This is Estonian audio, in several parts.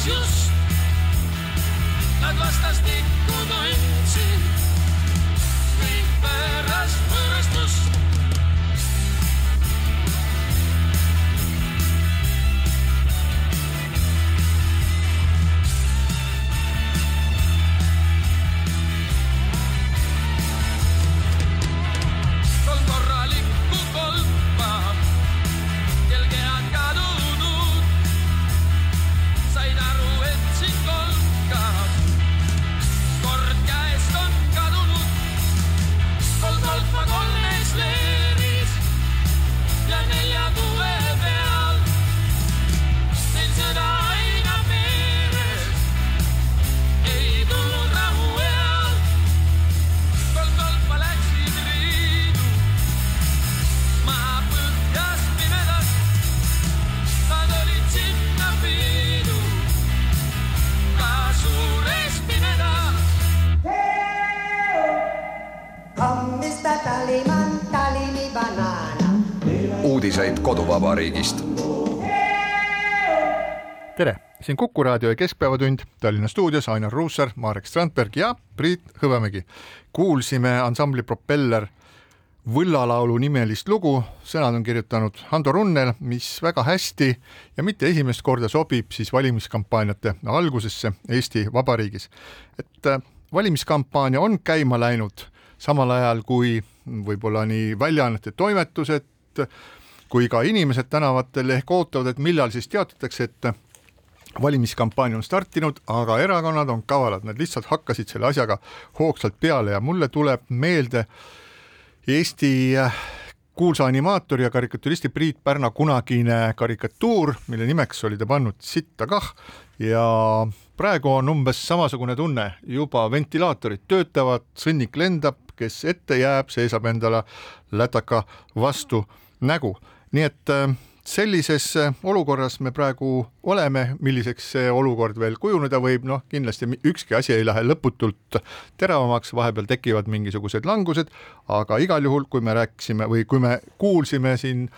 võõras just. Nad vastastikku tundsid kõik pärast võõrastust. Koduvabariigist. tere, siin Kuku raadio ja Keskpäevatund Tallinna stuudios Ainar Ruussaar, Marek Strandberg ja Priit Hõbemägi. kuulsime ansambli Propeller võllalaulu nimelist lugu, sõnad on kirjutanud Hando Runnel, mis väga hästi ja mitte esimest korda sobib siis valimiskampaaniate algusesse Eesti Vabariigis. et äh, valimiskampaania on käima läinud samal ajal kui võib-olla nii väljaannete toimetused kui ka inimesed tänavatel ehk ootavad, et millal siis teatatakse, et valimiskampaania on startinud, aga erakonnad on kavalad, nad lihtsalt hakkasid selle asjaga hoogsalt peale ja mulle tuleb meelde Eesti kuulsa animaatori ja karikaturisti Priit Pärna kunagine karikatuur, mille nimeks oli ta pannud Sitta kah ja praegu on umbes samasugune tunne, juba ventilaatorid töötavad, sõnnik lendab, kes ette jääb, see saab endale lätaka vastu nägu, nii et äh, sellises äh, olukorras me praegu oleme, milliseks see olukord veel kujuneda võib, noh, kindlasti ükski asi ei lähe lõputult teravamaks, vahepeal tekivad mingisugused langused, aga igal juhul, kui me rääkisime või kui me kuulsime siin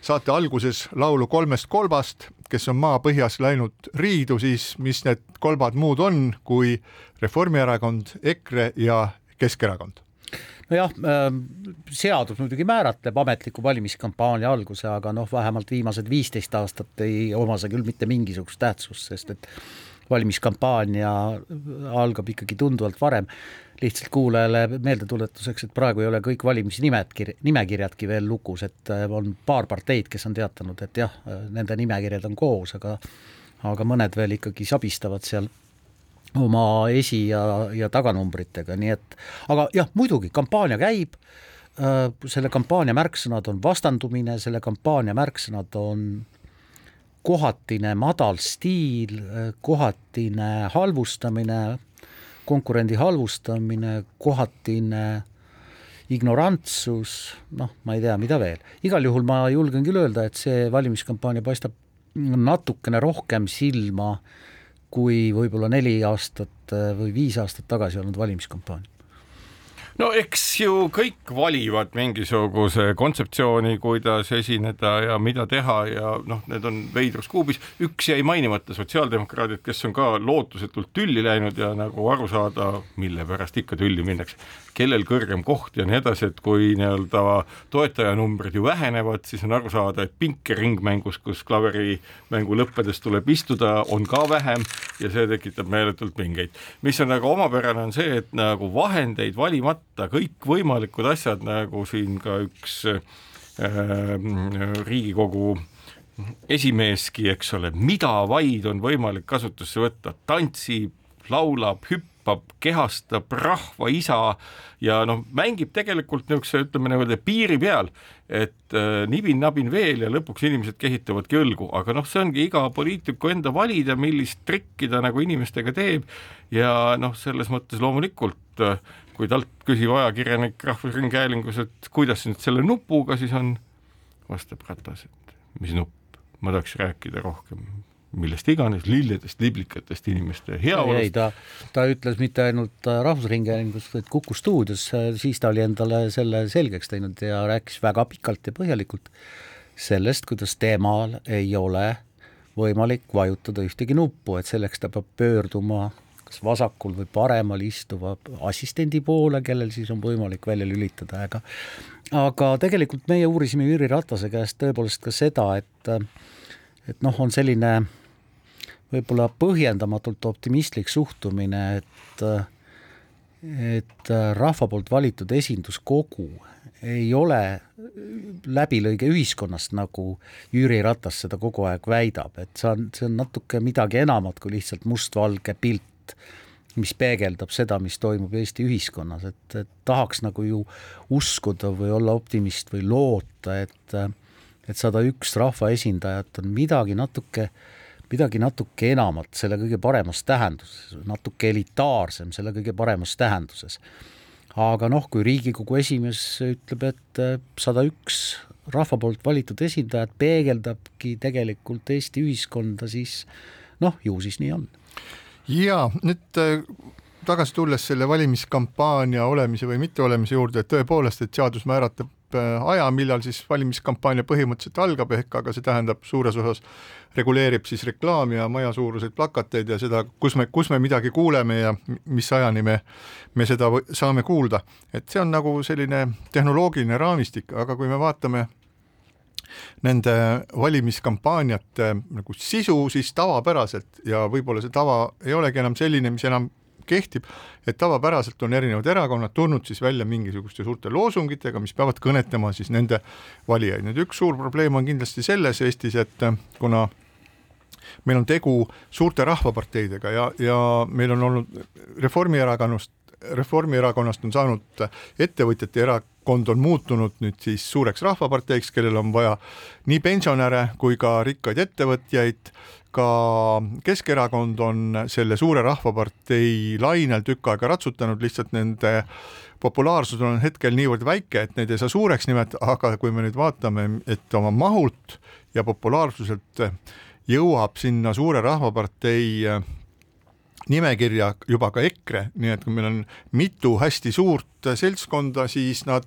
saate alguses laulu kolmest kolbast, kes on maapõhjas läinud riidu, siis mis need kolbad muud on kui Reformierakond, EKRE ja Keskerakond nojah, seadus muidugi määratleb ametliku valimiskampaania alguse, aga noh, vähemalt viimased viisteist aastat ei oma see küll mitte mingisugust tähtsust, sest et valimiskampaania algab ikkagi tunduvalt varem. lihtsalt kuulajale meeldetuletuseks, et praegu ei ole kõik valimisnimed, nimekirjadki veel lukus, et äh, on paar parteid, kes on teatanud, et jah, nende nimekirjad on koos, aga aga mõned veel ikkagi sabistavad seal oma esi- ja, ja taganumbritega, nii et aga jah, muidugi kampaania käib, selle kampaania märksõnad on vastandumine, selle kampaania märksõnad on kohatine madal stiil, kohatine halvustamine, konkurendi halvustamine, kohatine ignorantsus, noh, ma ei tea, mida veel. igal juhul ma julgen küll öelda, et see valimiskampaania paistab natukene rohkem silma kui võib-olla neli aastat või viis aastat tagasi olnud valimiskampaania no eks ju kõik valivad mingisuguse kontseptsiooni, kuidas esineda ja mida teha ja noh, need on veidrus kuubis, üks jäi mainimata, sotsiaaldemokraadid, kes on ka lootusetult tülli läinud ja nagu aru saada, mille pärast ikka tülli minnakse, kellel kõrgem koht ja nii edasi, et kui nii-öelda toetajanumbrid ju vähenevad, siis on aru saada, et pinke ringmängus, kus klaverimängu lõppedes tuleb istuda, on ka vähem ja see tekitab meeletult pingeid. mis on nagu omapärane, on see, et nagu vahendeid valimata kõikvõimalikud asjad, nagu siin ka üks äh, Riigikogu esimeeski, eks ole, mida vaid on võimalik kasutusse võtta, tantsib, laulab, hüppab, kehastab rahva isa ja noh, mängib tegelikult niisuguse, ütleme niimoodi piiri peal, et äh, nibin-nabin veel ja lõpuks inimesed kehitavadki õlgu, aga noh, see ongi iga poliitiku enda valida, millist trikki ta nagu inimestega teeb. Ja noh, selles mõttes loomulikult äh, kui talt küsib ajakirjanik Rahvusringhäälingus, et kuidas nüüd selle nupuga siis on, vastab Ratas, et mis nupp, ma tahaks rääkida rohkem millest iganes, lilledest, liblikatest, inimeste heaolust. ta, ta ütles mitte ainult äh, Rahvusringhäälingus, vaid Kuku stuudios, siis ta oli endale selle selgeks teinud ja rääkis väga pikalt ja põhjalikult sellest, kuidas temal ei ole võimalik vajutada ühtegi nuppu, et selleks ta peab pöörduma kas vasakul või paremal istuva assistendi poole, kellel siis on võimalik välja lülitada, aga aga tegelikult meie uurisime Jüri Ratase käest tõepoolest ka seda, et et noh, on selline võib-olla põhjendamatult optimistlik suhtumine, et et rahva poolt valitud esinduskogu ei ole läbilõige ühiskonnast, nagu Jüri Ratas seda kogu aeg väidab, et see on, see on natuke midagi enamat kui lihtsalt mustvalge pilt, mis peegeldab seda, mis toimub Eesti ühiskonnas, et, et tahaks nagu ju uskuda või olla optimist või loota, et et sada üks rahvaesindajat on midagi natuke äh, midagi natuke enamat selle kõige paremas tähenduses, natuke elitaarsem selle kõige paremas tähenduses. aga noh, kui Riigikogu esimees ütleb, et äh, sada üks rahva poolt valitud esindajat peegeldabki tegelikult Eesti ühiskonda, siis noh, ju siis nii on. ja nüüd äh, tagasi tulles selle valimiskampaania olemise või mitteolemise juurde, et tõepoolest, et seadus määratleb äh, aja, millal siis valimiskampaania põhimõtteliselt algab, ehk aga see tähendab suures osas reguleerib siis reklaami ja majasuuruseid plakateid ja seda, kus me, kus me midagi kuuleme ja mis ajani me, me seda saame kuulda. et see on nagu selline tehnoloogiline raamistik, aga kui me vaatame nende valimiskampaaniate nagu sisu, siis tavapäraselt ja võib-olla see tava ei olegi enam selline, mis enam kehtib, et tavapäraselt on erinevad erakonnad tulnud siis välja mingisuguste suurte loosungitega, mis peavad kõnetama siis nende valijaid. nüüd üks suur probleem on kindlasti selles Eestis, et kuna meil on tegu suurte rahvaparteidega ja, ja meil on olnud Reformierakonnast, Reformierakonnast on saanud ettevõtjate erakond on muutunud nüüd siis suureks rahvaparteiks, kellel on vaja nii pensionäre kui ka rikkaid ettevõtjaid ka Keskerakond on selle suure rahvapartei lainel tükk aega ratsutanud, lihtsalt nende populaarsus on hetkel niivõrd väike, et neid ei saa suureks nimetada, aga kui me nüüd vaatame, et oma mahult ja populaarsuselt jõuab sinna suure rahvapartei nimekirja juba ka EKRE, nii et kui meil on mitu hästi suurt seltskonda, siis nad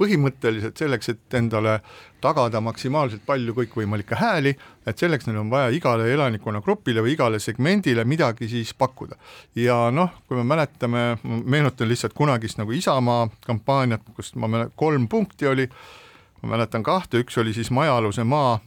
põhimõtteliselt selleks, et endale tagada maksimaalselt palju kõikvõimalikke hääli, et selleks neil on vaja igale elanikkonnagrupile või igale segmendile midagi siis pakkuda. ja noh, kui me mäletame, meenutan lihtsalt kunagist nagu Isamaa kampaaniat, kus ma mäletan, kolm punkti oli, ma mäletan kahte, üks oli siis majaaluse maa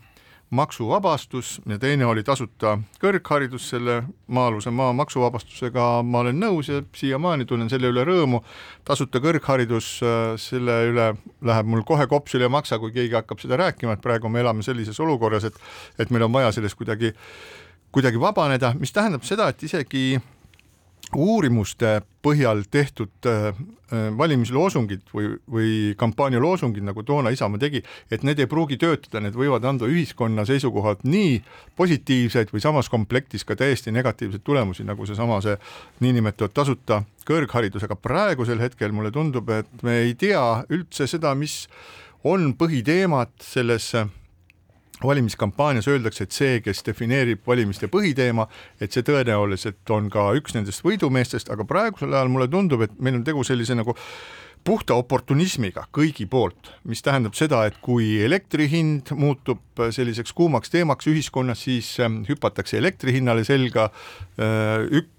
maksuvabastus ja teine oli tasuta kõrgharidus, selle maa-aluse maa maksuvabastusega ma olen nõus ja siiamaani tunnen selle üle rõõmu. tasuta kõrgharidus, äh, selle üle läheb mul kohe kops üle maksa, kui keegi hakkab seda rääkima, et praegu me elame sellises olukorras, et et meil on vaja sellest kuidagi, kuidagi vabaneda, mis tähendab seda, et isegi uurimuste põhjal tehtud äh, äh, valimisloosungid või, või kampaanialoosungid, nagu toona Isamaa tegi, et need ei pruugi töötada, need võivad anda ühiskonna seisukohalt nii positiivseid või samas komplektis ka täiesti negatiivseid tulemusi, nagu seesama see niinimetatud tasuta kõrgharidus, aga praegusel hetkel mulle tundub, et me ei tea üldse seda, mis on põhiteemad selles valimiskampaanias öeldakse, et see, kes defineerib valimiste põhiteema, et see tõenäoliselt on ka üks nendest võidumeestest, aga praegusel ajal mulle tundub, et meil on tegu sellise nagu puhta oportunismiga kõigi poolt, mis tähendab seda, et kui elektri hind muutub selliseks kuumaks teemaks ühiskonnas, siis ähm, hüpatakse elektri hinnale selga.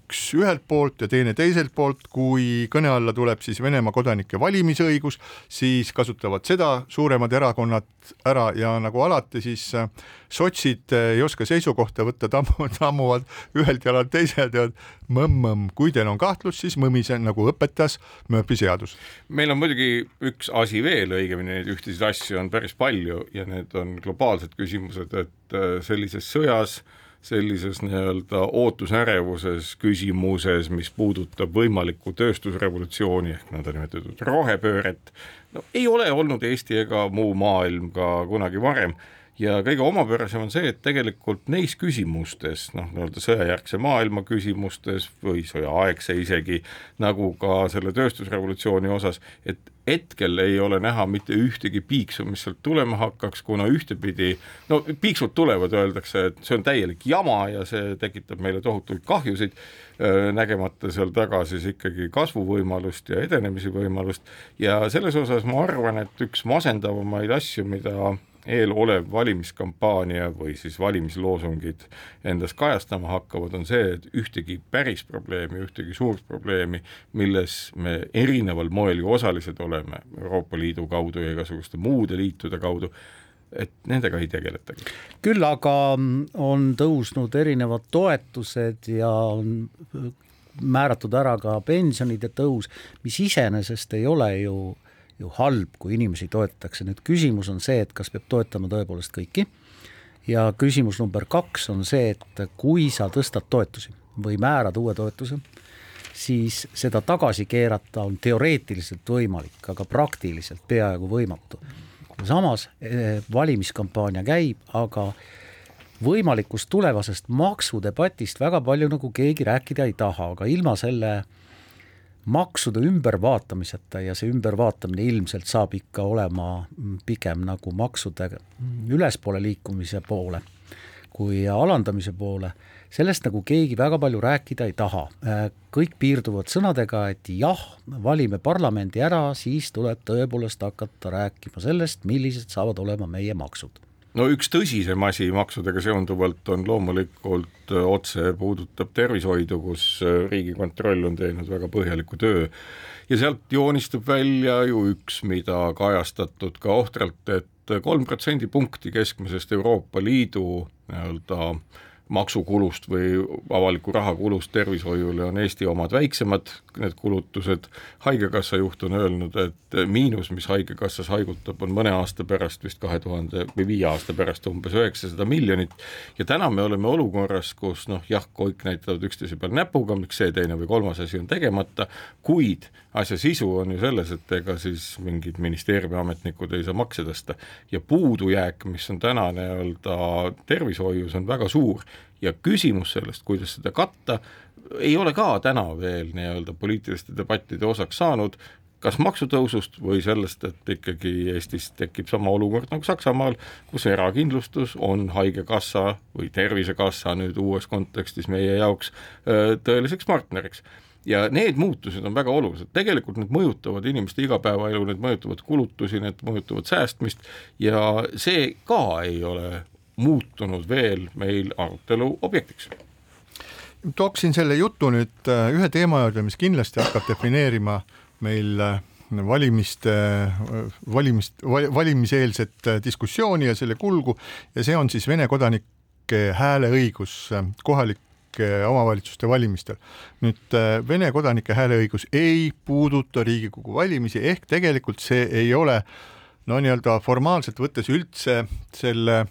Äh, ük-, üks ühelt poolt ja teine teiselt poolt, kui kõne alla tuleb siis Venemaa kodanike valimisõigus, siis kasutavad seda suuremad erakonnad ära ja nagu alati, siis äh, sotsid äh, ei oska seisukohta võtta, tammu, tammuvad ühelt jalalt teise ja teevad mõmm-mõmm, kui teil on kahtlus, siis mõmise, nagu õpetas Murphy seadus. meil on muidugi üks asi veel, õigemini neid ühtesid asju on päris palju ja need on globaalsed küsimused, et äh, sellises sõjas sellises nii-öelda ootusärevuses küsimuses, mis puudutab võimalikku tööstusrevolutsiooni ehk nõndanimetatud rohepööret, no ei ole olnud Eesti ega muu maailm ka kunagi varem ja kõige omapärasem on see, et tegelikult neis küsimustes, noh, nii-öelda sõjajärgse maailma küsimustes või sõjaaegse isegi, nagu ka selle tööstusrevolutsiooni osas, et hetkel ei ole näha mitte ühtegi piiksu, mis sealt tulema hakkaks, kuna ühtepidi, no piiksud tulevad, öeldakse, et see on täielik jama ja see tekitab meile tohutuid kahjusid, nägemata seal taga siis ikkagi kasvuvõimalust ja edenemise võimalust ja selles osas ma arvan, et üks masendavamaid asju, mida eelolev valimiskampaania või siis valimisloosungid endas kajastama hakkavad, on see, et ühtegi päris probleemi, ühtegi suurt probleemi, milles me erineval moel ju osalised oleme Euroopa Liidu kaudu ja igasuguste muude liitude kaudu, et nendega ei tegeletagi. küll aga on tõusnud erinevad toetused ja on määratud ära ka pensionide tõus, mis iseenesest ei ole ju ju halb, kui inimesi toetatakse, nüüd küsimus on see, et kas peab toetama tõepoolest kõiki ja küsimus number kaks on see, et kui sa tõstad toetusi või määrad uue toetuse, siis seda tagasi keerata on teoreetiliselt võimalik, aga praktiliselt peaaegu võimatu. samas eh, valimiskampaania käib, aga võimalikust tulevasest maksudebatist väga palju nagu keegi rääkida ei taha, aga ilma selle äh, maksude ümbervaatamiseta ja see ümbervaatamine ilmselt saab ikka olema pigem nagu maksude ülespoole liikumise poole kui alandamise poole, sellest nagu keegi väga palju rääkida ei taha. kõik piirduvad sõnadega, et jah, valime parlamendi ära, siis tuleb tõepoolest hakata rääkima sellest, millised saavad olema meie maksud no üks tõsisem asi maksudega seonduvalt on loomulikult äh, otse puudutab tervishoidu, kus äh, Riigikontroll on teinud väga põhjaliku töö. Ja sealt joonistub välja ju üks, mida kajastatud ka ohtralt, et kolm protsendipunkti keskmisest Euroopa Liidu nii-öelda äh, maksukulust või avaliku raha kulust tervishoiule on Eesti omad väiksemad, need kulutused, Haigekassa juht on öelnud, et miinus, mis Haigekassas haigutab, on mõne aasta pärast vist kahe tuhande või viie aasta pärast umbes üheksasada miljonit. Ja täna me oleme olukorras, kus noh, jah, kõik näitavad üksteise peal näpuga, miks see, teine või kolmas asi on tegemata, kuid asja sisu on ju selles, et ega siis mingid ministeeriumi ametnikud ei saa makse tõsta. Ja puudujääk, mis on täna nii-öelda tervishoius, on väga suur. Ja küsimus sellest, kuidas seda katta, ei ole ka täna veel nii-öelda poliitiliste debattide osaks saanud, kas maksutõusust või sellest, et ikkagi Eestis tekib sama olukord nagu Saksamaal, kus erakindlustus on Haigekassa või Tervisekassa nüüd uues kontekstis meie jaoks tõeliseks partneriks ja need muutused on väga olulised, tegelikult need mõjutavad inimeste igapäevaelu, need mõjutavad kulutusi, need mõjutavad säästmist ja see ka ei ole muutunud veel meil arutelu objektiks. Tooksin selle jutu nüüd äh, ühe teema juurde, mis kindlasti hakkab defineerima meil äh, valimiste, äh, valimist, valimiseelset diskussiooni ja selle kulgu. Ja see on siis Vene kodanike hääleõigus kohalike omavalitsuste valimistel. nüüd Vene kodanike hääleõigus ei puuduta Riigikogu valimisi, ehk tegelikult see ei ole no nii-öelda formaalselt võttes üldse selle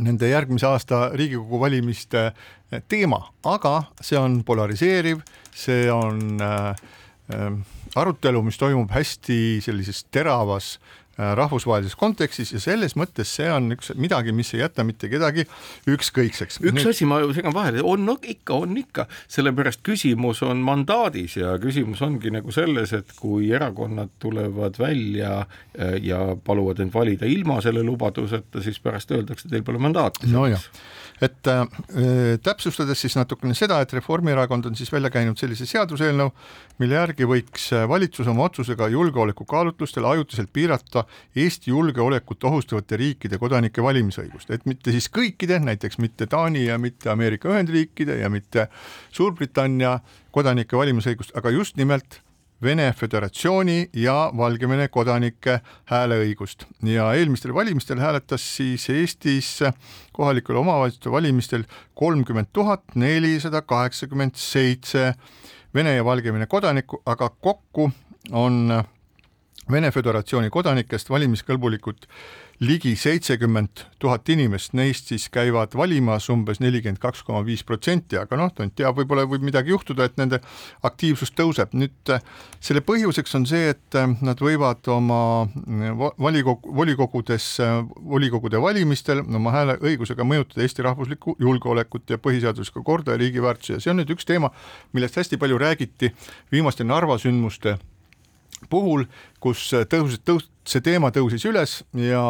nende järgmise aasta Riigikogu valimiste eh, teema, aga see on polariseeriv, see on äh, äh, arutelu, mis toimub hästi sellises teravas Äh, rahvusvahelises kontekstis ja selles mõttes see on üks midagi, mis ei jäta mitte kedagi ükskõikseks. üks Nüüd... asi, ma segan vahele, on no, ikka, on ikka, sellepärast küsimus on mandaadis ja küsimus ongi nagu selles, et kui erakonnad tulevad välja äh, ja paluvad end valida ilma selle lubaduseta, siis pärast öeldakse, teil pole mandaati. nojah, et äh, täpsustades siis natukene seda, et Reformierakond on siis välja käinud sellise seaduseelnõu, mille järgi võiks valitsus oma otsusega julgeolekukaalutlustel ajutiselt piirata Eesti julgeolekut ohustavate riikide kodanike valimisõigust, et mitte siis kõikide, näiteks mitte Taani ja mitte Ameerika Ühendriikide ja mitte Suurbritannia kodanike valimisõigust, aga just nimelt Vene Föderatsiooni ja Valgevene kodanike hääleõigust. Ja eelmistel valimistel hääletas siis Eestis kohalikel omavalitsuste valimistel kolmkümmend tuhat nelisada kaheksakümmend seitse Vene ja Valgevene kodanikku, aga kokku on Vene Föderatsiooni kodanikest valimiskõlbulikud ligi seitsekümmend tuhat inimest, neist siis käivad valimas umbes nelikümmend kaks koma viis protsenti, aga noh, tont teab, võib-olla võib midagi juhtuda, et nende aktiivsus tõuseb. nüüd selle põhjuseks on see, et nad võivad oma volikogu, volikogudes, volikogude valimistel oma hääleõigusega mõjutada Eesti rahvuslikku julgeolekut ja põhiseaduslikku korda ja riigiväärtusi ja see on nüüd üks teema, millest hästi palju räägiti viimaste Narva sündmuste puhul, kus tõus, tõus, see teema tõusis üles ja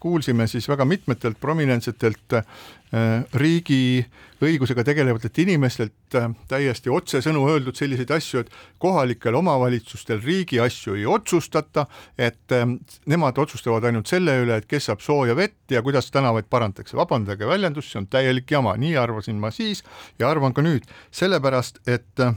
kuulsime siis väga mitmetelt prominentsetelt äh, riigi õigusega tegelevatelt inimestelt äh, täiesti otsesõnu öeldud selliseid asju, et kohalikel omavalitsustel riigi asju ei otsustata, et äh, nemad otsustavad ainult selle üle, et kes saab sooja vett ja kuidas tänavaid parandatakse. vabandage väljendust, see on täielik jama, nii arvasin ma siis ja arvan ka nüüd, sellepärast et Äh,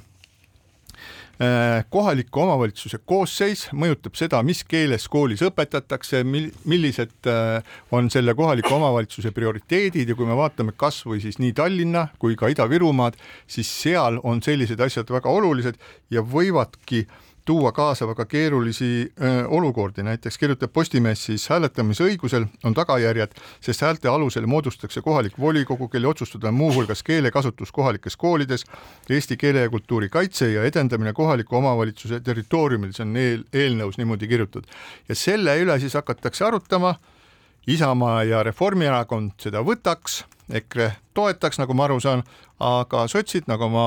kohaliku omavalitsuse koosseis mõjutab seda, mis keeles koolis õpetatakse, mil-, millised äh, on selle kohaliku omavalitsuse prioriteedid ja kui me vaatame kas või siis nii Tallinna kui ka Ida-Virumaad, siis seal on sellised asjad väga olulised ja võivadki äh, tuua kaasa väga keerulisi öö, olukordi, näiteks kirjutab Postimees siis hääletamisõigusel on tagajärjed, sest häälte alusel moodustatakse kohalik volikogu, kelle otsustada on muuhulgas keelekasutus kohalikes koolides, eesti keele ja kultuuri kaitse ja edendamine kohaliku omavalitsuse territooriumil, see on eel, eelnõus niimoodi kirjutatud. ja selle üle siis hakatakse arutama, Isamaa ja Reformierakond seda võtaks EKRE toetaks, nagu ma aru saan, aga sotsid, nagu ma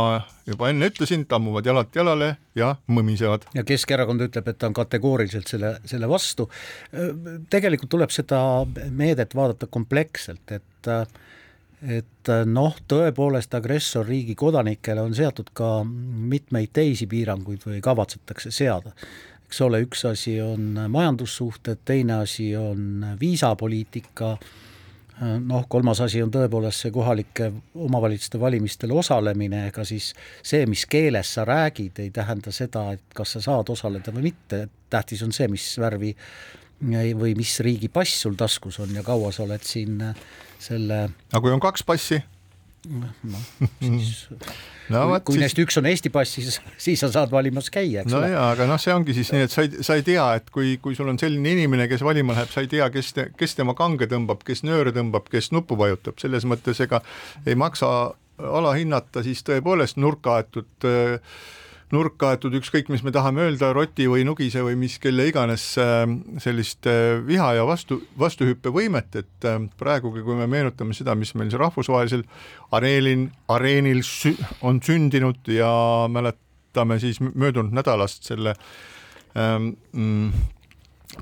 juba enne ütlesin, tammuvad jalalt jalale ja mõmisevad. ja Keskerakond ütleb, et ta on kategooriliselt selle, selle vastu. tegelikult tuleb seda meedet vaadata kompleksselt, et et noh, tõepoolest agressorriigi kodanikele on seatud ka mitmeid teisi piiranguid või kavatsetakse seada eks ole, üks asi on majandussuhted, teine asi on viisapoliitika noh, kolmas asi on tõepoolest see kohalike omavalitsuste valimistel osalemine, ega siis see, mis keeles sa räägid, ei tähenda seda, et kas sa saad osaleda või mitte, tähtis on see, mis värvi või mis riigi pass sul taskus on ja kaua sa oled siin selle aga kui on kaks passi? Noh, siis no, kui, kui siis... neist üks on Eesti pass, siis, siis sa saad valimas käia, eks no ole. jaa, aga noh, see ongi siis nii, et sa ei, sa ei tea, et kui, kui sul on selline inimene, kes valima läheb, sa ei tea, kes te,, kes tema kange tõmbab, kes nööre tõmbab, kes nuppu vajutab, selles mõttes ega ei maksa alahinnata siis tõepoolest nurka aetud äh, nurka aetud, ükskõik, mis me tahame öelda, roti või nugise või mis kelle iganes äh, sellist äh, viha ja vastu, vastuhüppevõimet, et äh, praegugi, kui me meenutame seda, mis meil rahvusvahelisel areenil, areenil on sündinud ja mäletame siis möödunud nädalast selle ähm, mm,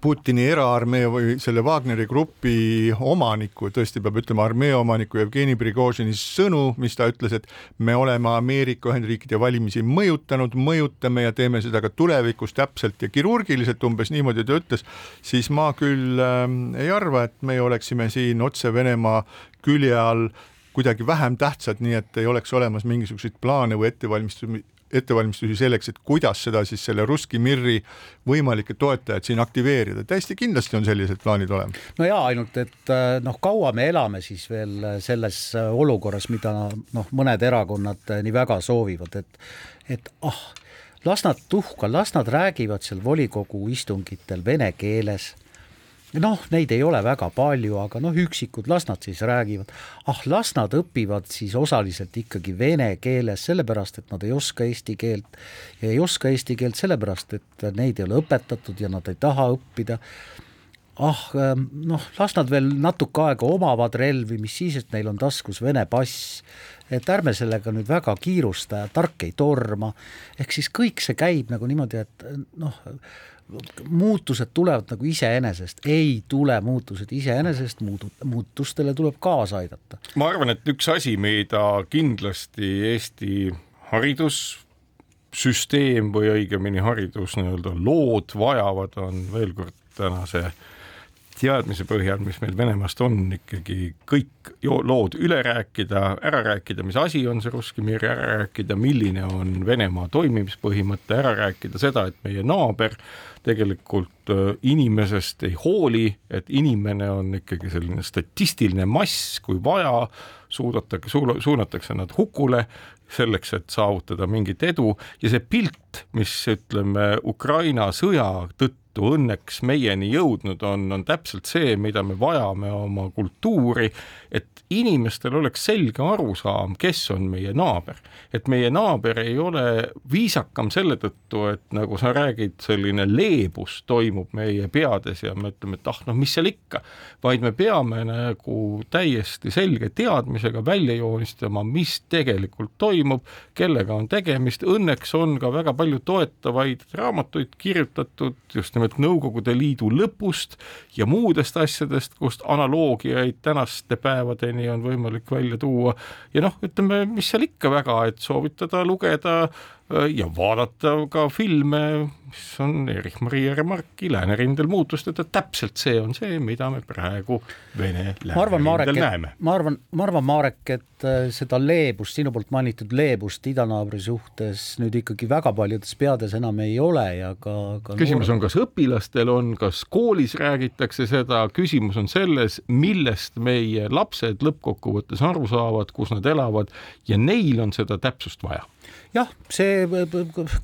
Putini eraarmee või selle Wagneri grupi omaniku, tõesti peab ütlema armee omaniku Jevgeni Prigožini sõnu, mis ta ütles, et me oleme Ameerika Ühendriikide valimisi mõjutanud, mõjutame ja teeme seda ka tulevikus täpselt ja kirurgiliselt, umbes niimoodi ta ütles, siis ma küll äh, ei arva, et meie oleksime siin otse Venemaa külje all kuidagi vähem tähtsad, nii et ei oleks olemas mingisuguseid plaane või ettevalmistusi ettevalmistusi selleks, et kuidas seda siis selle Russki Mirri võimalikke toetajaid siin aktiveerida, täiesti kindlasti on sellised plaanid olemas. no jaa, ainult et äh, noh, kaua me elame siis veel selles äh, olukorras, mida noh, mõned erakonnad äh, nii väga soovivad, et et ah, las nad tuhka, las nad räägivad seal volikogu istungitel vene keeles noh, neid ei ole väga palju, aga noh, üksikud, las nad siis räägivad. ah, las nad õpivad siis osaliselt ikkagi vene keeles, sellepärast et nad ei oska eesti keelt ja ei oska eesti keelt sellepärast, et neid ei ole õpetatud ja nad ei taha õppida. ah noh, las nad veel natuke aega omavad relvi, mis siis, et neil on taskus Vene pass, et ärme sellega nüüd väga kiirusta ja tark ei torma, ehk siis kõik see käib nagu niimoodi, et noh, muutused tulevad nagu iseenesest, ei tule muutused iseenesest, muudu-, muutustele tuleb kaasa aidata. ma arvan, et üks asi, mida kindlasti Eesti haridussüsteem või õigemini haridus nii-öelda lood vajavad, on veel kord tänase teadmise põhjal, mis meil Venemaast on, ikkagi kõik lood üle rääkida, ära rääkida, mis asi on see Russki Mir, ära rääkida, milline on Venemaa toimimispõhimõte, ära rääkida seda, et meie naaber tegelikult äh, inimesest ei hooli, et inimene on ikkagi selline statistiline mass, kui vaja, suudatakse, suunatakse nad hukule selleks, et saavutada mingit edu. Ja see pilt, mis ütleme Ukraina sõja tõttu tõttu õnneks meieni jõudnud on, on täpselt see, mida me vajame oma kultuuri, et inimestel oleks selge arusaam, kes on meie naaber. et meie naaber ei ole viisakam selle tõttu, et nagu sa räägid, selline leebus toimub meie peades ja me ütleme, et ah noh, mis seal ikka, vaid me peame nagu täiesti selge teadmisega välja joonistama, mis tegelikult toimub, kellega on tegemist, õnneks on ka väga palju toetavaid raamatuid kirjutatud just nimelt nimelt Nõukogude Liidu lõpust ja muudest asjadest, kust analoogiaid tänaste päevadeni on võimalik välja tuua. Ja noh, ütleme, mis seal ikka väga, et soovitada lugeda Äh, ja vaadata ka filme, mis on Erich-Maria Remarki Läänerindel muutusteta, täpselt see on see, mida me praegu Vene läänerindel näeme. ma arvan, ma arvan, Marek, et äh, seda leebust, sinu poolt mainitud leebust idanaabri suhtes nüüd ikkagi väga paljudes peades enam ei ole ja ka, ka küsimus on, kas õpilastel on, kas koolis räägitakse seda, küsimus on selles, millest meie lapsed lõppkokkuvõttes aru saavad, kus nad elavad ja neil on seda täpsust vaja jah, see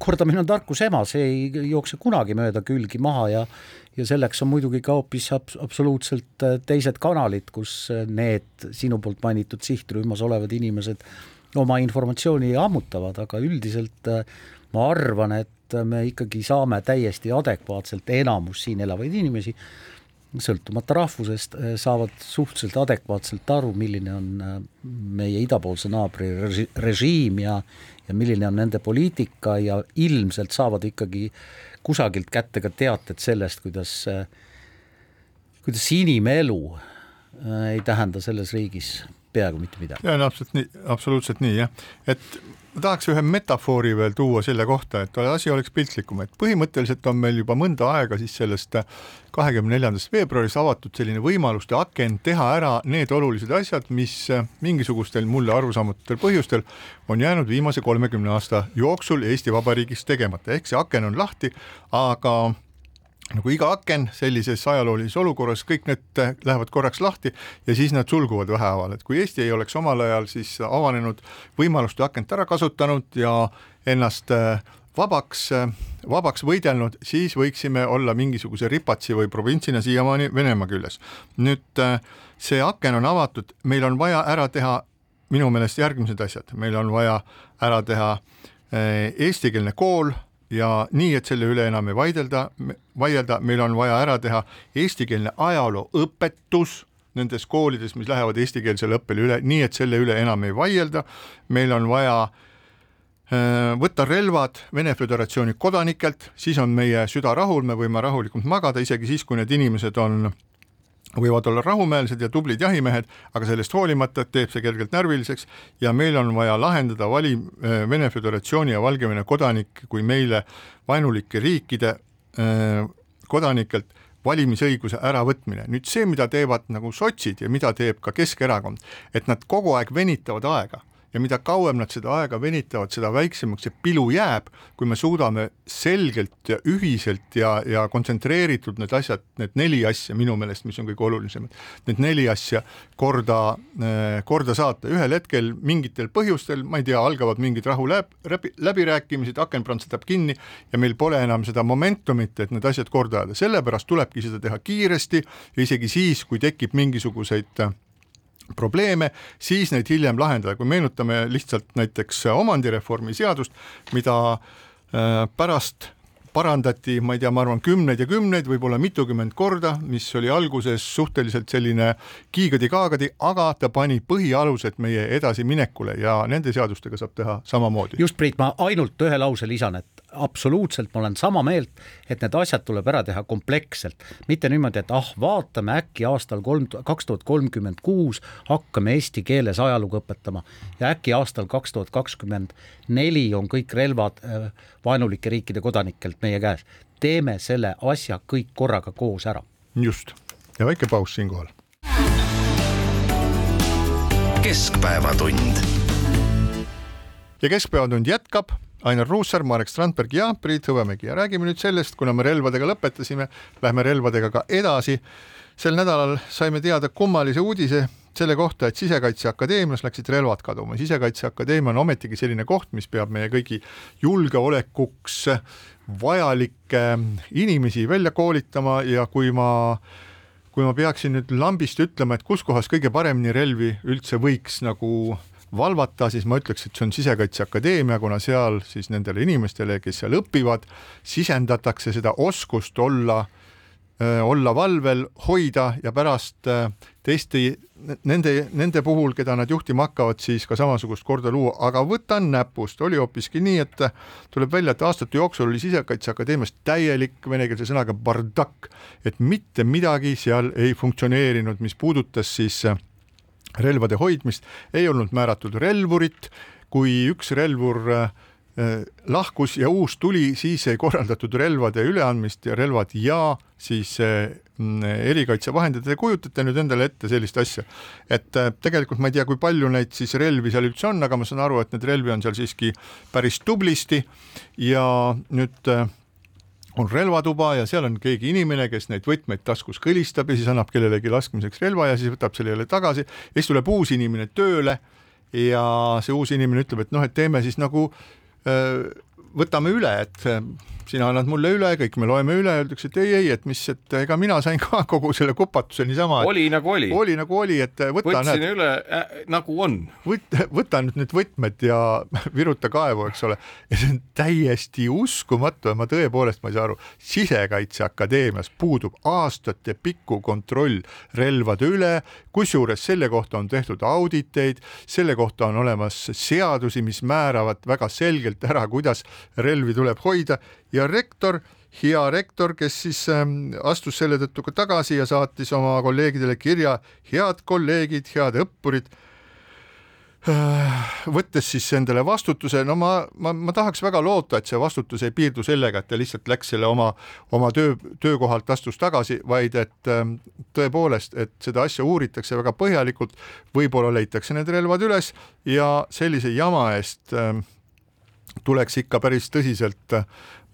kordamine on tarkuse ema, see ei jookse kunagi mööda külgi maha ja ja selleks on muidugi ka hoopis abs absoluutselt äh, teised kanalid, kus äh, need sinu poolt mainitud sihtrühmas olevad inimesed oma informatsiooni ammutavad, aga üldiselt äh, ma arvan, et me ikkagi saame täiesti adekvaatselt enamus siin elavaid inimesi sõltumata rahvusest, saavad suhteliselt adekvaatselt aru, milline on meie idapoolse naabri režiim ja ja milline on nende poliitika ja ilmselt saavad ikkagi kusagilt kätte ka teated sellest, kuidas, kuidas inimelu ei tähenda selles riigis peaaegu mitte midagi. ja no absoluutselt nii, absoluutselt nii jah, et ma tahaks ühe metafoori veel tuua selle kohta, et asi oleks piltlikum, et põhimõtteliselt on meil juba mõnda aega siis sellest kahekümne neljandast veebruarist avatud selline võimaluste aken teha ära need olulised asjad, mis mingisugustel mulle arusaamatutel põhjustel on jäänud viimase kolmekümne aasta jooksul Eesti Vabariigis tegemata, ehk see aken on lahti, aga nagu iga aken sellises ajaloolises olukorras, kõik need lähevad korraks lahti ja siis nad sulguvad vähehaaval, et kui Eesti ei oleks omal ajal siis avanenud võimaluste akent ära kasutanud ja ennast äh, vabaks, äh, vabaks võidelnud, siis võiksime olla mingisuguse ripatsi või provintsina siiamaani Venemaa küljes. nüüd see aken on avatud, meil on vaja ära teha minu meelest järgmised asjad, meil on vaja ära teha eestikeelne kool ja nii, et selle üle enam ei vaidelda, vaielda, meil on vaja ära teha eestikeelne ajalooõpetus nendes koolides, mis lähevad eestikeelsele õppele üle, nii et selle üle enam ei vaielda, meil on vaja äh, võtta relvad Vene Föderatsiooni kodanikelt, siis on meie süda rahul, me võime rahulikult magada, isegi siis, kui need inimesed on võivad olla rahumeelsed ja tublid jahimehed, aga sellest hoolimata teeb see kergelt närviliseks ja meil on vaja lahendada vali äh, Vene Föderatsiooni ja Valgevene kodanike kui meile vaenulike riikide äh, kodanikelt valimisõiguse äravõtmine. nüüd see, mida teevad nagu sotsid ja mida teeb ka Keskerakond, et nad kogu aeg venitavad aega ja mida kauem nad seda aega venitavad, seda väiksemaks see pilu jääb, kui me suudame selgelt ja ühiselt ja, ja kontsentreeritult need asjad, need neli asja minu meelest, mis on kõige olulisemad, need neli asja korda, äh, korda saata, ühel hetkel mingitel põhjustel, ma ei tea, algavad mingid rahu läb, läbi, läbirääkimised, aken prantsatab kinni ja meil pole enam seda momentumit, et need asjad korda ajada, sellepärast tulebki seda teha kiiresti ja isegi siis, kui tekib mingisuguseid probleeme, siis neid hiljem lahendada, kui meenutame lihtsalt näiteks omandireformi seadust, mida äh, pärast parandati, ma ei tea, ma arvan, kümneid ja kümneid, võib-olla mitukümmend korda, mis oli alguses suhteliselt selline kiigadi-kaagadi, aga ta pani põhialused meie edasiminekule ja nende seadustega saab teha samamoodi. just, Priit, ma ainult ühe lause lisan, et absoluutselt ma olen sama meelt, et need asjad tuleb ära teha kompleksselt, mitte niimoodi, et ah, vaatame äkki aastal kolm, kaks tuhat kolmkümmend kuus hakkame eesti keeles ajalugu õpetama ja äkki aastal kaks tuhat kakskümmend neli on kõik relvad äh, vaenulike riikide kodanikelt meie käes. teeme selle asja kõik korraga koos ära. just, ja väike paus siinkohal. keskpäevatund. ja Keskpäevatund jätkab Ainar Ruussaar, Marek Strandberg ja Priit Hõbemägi ja räägime nüüd sellest, kuna me relvadega lõpetasime, lähme relvadega ka edasi. sel nädalal saime teada kummalise uudise selle kohta, et Sisekaitseakadeemias läksid relvad kaduma. sisekaitseakadeemia on ometigi selline koht, mis peab meie kõigi julgeolekuks vajalikke inimesi välja koolitama ja kui ma kui ma peaksin nüüd lambist ütlema, et kus kohas kõige paremini relvi üldse võiks nagu valvata, siis ma ütleks, et see on Sisekaitseakadeemia, kuna seal siis nendele inimestele, kes seal õpivad, sisendatakse seda oskust olla, olla valvel, hoida ja pärast teiste, nende, nende puhul, keda nad juhtima hakkavad, siis ka samasugust korda luua, aga võtan näpust, oli hoopiski nii, et tuleb välja, et aastate jooksul oli Sisekaitseakadeemias täielik venekeelse sõnaga bardakk, et mitte midagi seal ei funktsioneerinud, mis puudutas siis relvade hoidmist, ei olnud määratud relvurit, kui üks relvur äh, lahkus ja uus tuli, siis ei korraldatud relvade üleandmist ja relvad ja siis äh, erikaitsevahendid, te kujutate nüüd endale ette sellist asja, et äh, tegelikult ma ei tea, kui palju neid siis relvi seal üldse on, aga ma saan aru, et neid relvi on seal siiski päris tublisti. Ja nüüd on relvatuba ja seal on keegi inimene, kes neid võtmeid taskus kõlistab ja siis annab kellelegi laskmiseks relva ja siis võtab selle jälle tagasi. Ja siis tuleb uus inimene tööle ja see uus inimene ütleb, et noh, et teeme siis nagu öö, võtame üle, et sina annad mulle üle, kõik me loeme üle, öeldakse, et ei, ei, et mis, et ega mina sain ka kogu selle kupatuse niisama. oli nagu oli. oli nagu oli, et võta. võtsin näed, üle äh, nagu on. võta, võta nüüd need võtmed ja viruta kaevu, eks ole. ja see on täiesti uskumatu ja ma tõepoolest, ma ei saa aru, Sisekaitseakadeemias puudub aastatepikku kontroll relvade üle, kusjuures selle kohta on tehtud auditeid, selle kohta on olemas seadusi, mis määravad väga selgelt ära, kuidas relvi tuleb hoida ja rektor, hea rektor, kes siis ähm, astus selle tõttu ka tagasi ja saatis oma kolleegidele kirja, head kolleegid, head õppurid. Äh, võttes siis endale vastutuse, no ma, ma, ma tahaks väga loota, et see vastutus ei piirdu sellega, et ta lihtsalt läks selle oma, oma töö, töökohalt astus tagasi, vaid et ähm, tõepoolest, et seda asja uuritakse väga põhjalikult, võib-olla leitakse need relvad üles ja sellise jama eest ähm, tuleks ikka päris tõsiselt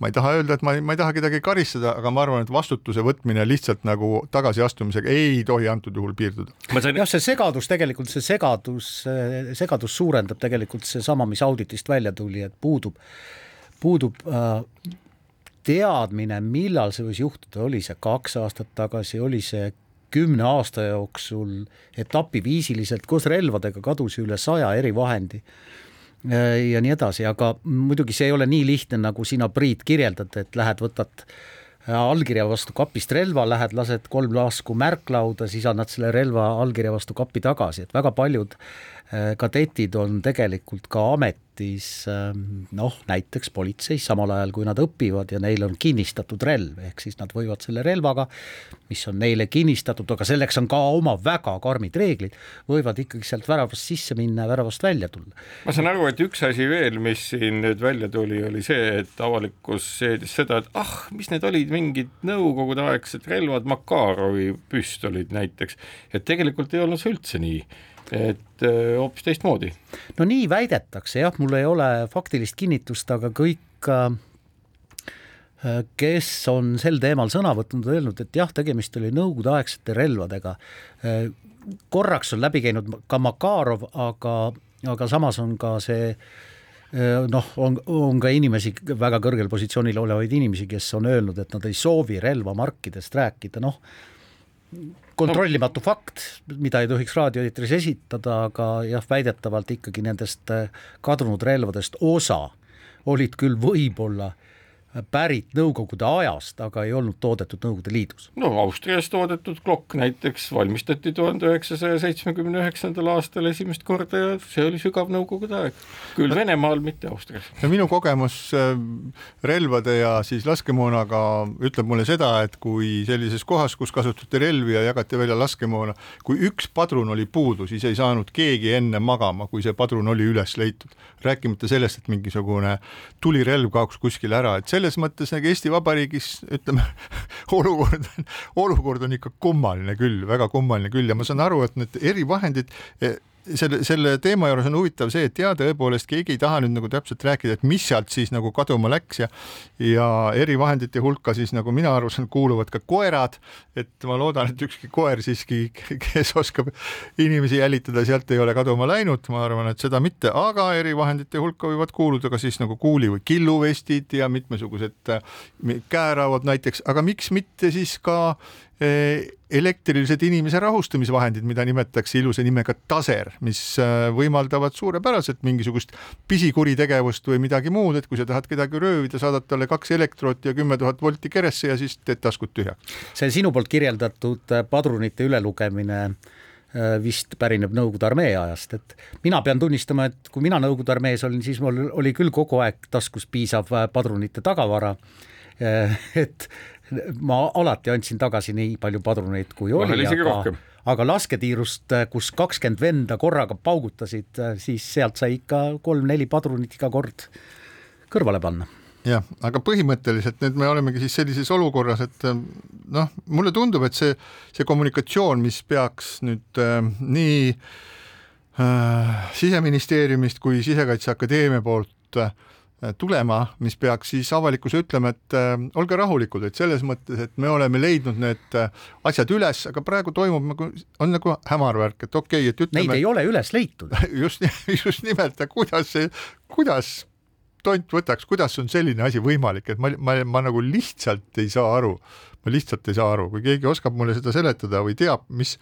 ma ei taha öelda, et ma ei, ma ei taha kedagi karistada, aga ma arvan, et vastutuse võtmine lihtsalt nagu tagasiastumisega ei tohi antud juhul piirduda. Sain... jah, see segadus tegelikult, see segadus, segadus suurendab tegelikult seesama, mis auditist välja tuli, et puudub, puudub äh, teadmine, millal see võis juhtuda, oli see kaks aastat tagasi, oli see kümne aasta jooksul etapiviisiliselt koos relvadega kadus üle saja erivahendi ja nii edasi, aga muidugi see ei ole nii lihtne, nagu sina, Priit, kirjeldad, et lähed, võtad äh, allkirja vastu kapist relva, lähed, lased kolm lasku märklauda, siis annad selle relva allkirja vastu kapi tagasi, et väga paljud äh, kadetid on tegelikult ka amet ametis ähm, noh, näiteks politseis, samal ajal kui nad õpivad ja neil on kinnistatud relv, ehk siis nad võivad selle relvaga, mis on neile kinnistatud, aga selleks on ka oma väga karmid reeglid, võivad ikkagi sealt väravast sisse minna ja väravast välja tulla. ma saan aru, et üks asi veel, mis siin nüüd välja tuli, oli see, et avalikkus seedis seda, et ah, mis need olid, mingid nõukogudeaegsed relvad, Makarovi püstolid näiteks, et tegelikult ei olnud see üldse nii et äh, hoopis teistmoodi. no nii väidetakse jah, mul ei ole faktilist kinnitust, aga kõik äh, kes on sel teemal sõna võtnud, öelnud, et jah, tegemist oli nõukogudeaegsete relvadega. Äh, korraks on läbi käinud ka Makarov, aga, aga samas on ka see noh, on, on ka inimesi, väga kõrgel positsioonil olevaid inimesi, kes on öelnud, et nad ei soovi relvamarkidest rääkida, noh kontrollimatu fakt, mida ei tohiks raadioeetris esitada, aga jah, väidetavalt ikkagi nendest äh, kadunud relvadest osa olid küll võib-olla pärit Nõukogude ajast, aga ei olnud toodetud Nõukogude Liidus. no Austrias toodetud klokk näiteks valmistati tuhande üheksasaja seitsmekümne üheksandal aastal esimest korda ja see oli sügav Nõukogude aeg. küll Venemaal, mitte Austrias. no minu kogemus äh, relvade ja siis laskemoonaga ütleb mulle seda, et kui sellises kohas, kus kasutati relvi ja jagati välja laskemoona, kui üks padrun oli puudu, siis ei saanud keegi enne magama, kui see padrun oli üles leitud. rääkimata sellest, et mingisugune tulirelv kaoks kuskile ära, et selles mõttes nagu Eesti Vabariigis ütleme, olukord, olukord on ikka kummaline küll, väga kummaline küll. Ja ma saan aru, et need erivahendid selle, selle teema juures on huvitav see, et jaa, tõepoolest keegi ei taha nüüd nagu täpselt rääkida, et mis sealt siis nagu kaduma läks ja ja erivahendite hulka siis nagu mina aru saan, kuuluvad ka koerad, et ma loodan, et ükski koer siiski, kes oskab inimesi jälitada, sealt ei ole kaduma läinud, ma arvan, et seda mitte, aga erivahendite hulka võivad kuuluda ka siis nagu kuuli- või killuvestid ja mitmesugused äh, käerauad näiteks, aga miks mitte siis ka elektrilised inimese rahustamisvahendid, mida nimetatakse ilusa nimega taser, mis äh, võimaldavad suurepäraselt mingisugust pisikuritegevust või midagi muud, et kui sa tahad kedagi röövida, saadad talle kaks elektrooti ja kümme tuhat volti keresse ja siis teed taskud tühjaks. see sinu poolt kirjeldatud äh, padrunite ülelugemine äh, vist pärineb Nõukogude armee ajast, et mina pean tunnistama, et kui mina Nõukogude armees olin, siis mul oli küll kogu aeg taskus piisav padrunite tagavara et ma alati andsin tagasi nii palju padruneid, kui oli, aga, aga lasketiirust, kus kakskümmend venda korraga paugutasid, siis sealt sai ikka kolm-neli padrunit iga kord kõrvale panna. Jah, aga põhimõtteliselt nüüd me olemegi siis sellises olukorras, et noh, mulle tundub, et see, see kommunikatsioon, mis peaks nüüd äh, nii äh, siseministeeriumist kui Sisekaitseakadeemia poolt äh, Äh, tulema, mis peaks siis avalikkusele ütlema, et äh, olge rahulikud, et selles mõttes, et me oleme leidnud need äh, asjad üles, aga praegu toimub nagu, on nagu hämar värk, et okei okay,, et ütleme. Neid ei ole üles leitud just, just nimelt, kuidas see, kuidas tont võtaks, kuidas on selline asi võimalik, et ma, ma, ma nagu lihtsalt ei saa aru, ma lihtsalt ei saa aru, kui keegi oskab mulle seda seletada või teab, mis,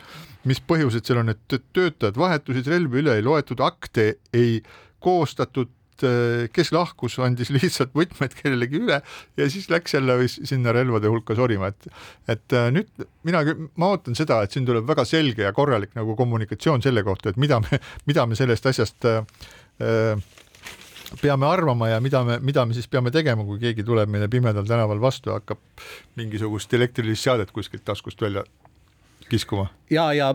mis põhjused seal on, et töötajad vahetusid relvi üle, ei loetud akte, ei koostatud Äh, kes lahkus, andis lihtsalt võtmed kellelegi üle ja siis läks jälle sinna relvade hulka sorima, et et äh, nüüd mina, ma ootan seda, et siin tuleb väga selge ja korralik nagu kommunikatsioon selle kohta, et mida me, mida me sellest asjast äh, äh, peame arvama ja mida me, mida me siis peame tegema, kui keegi tuleb meile pimedal tänaval vastu ja hakkab mingisugust elektrilist seadet kuskilt taskust välja kiskuma. ja, ja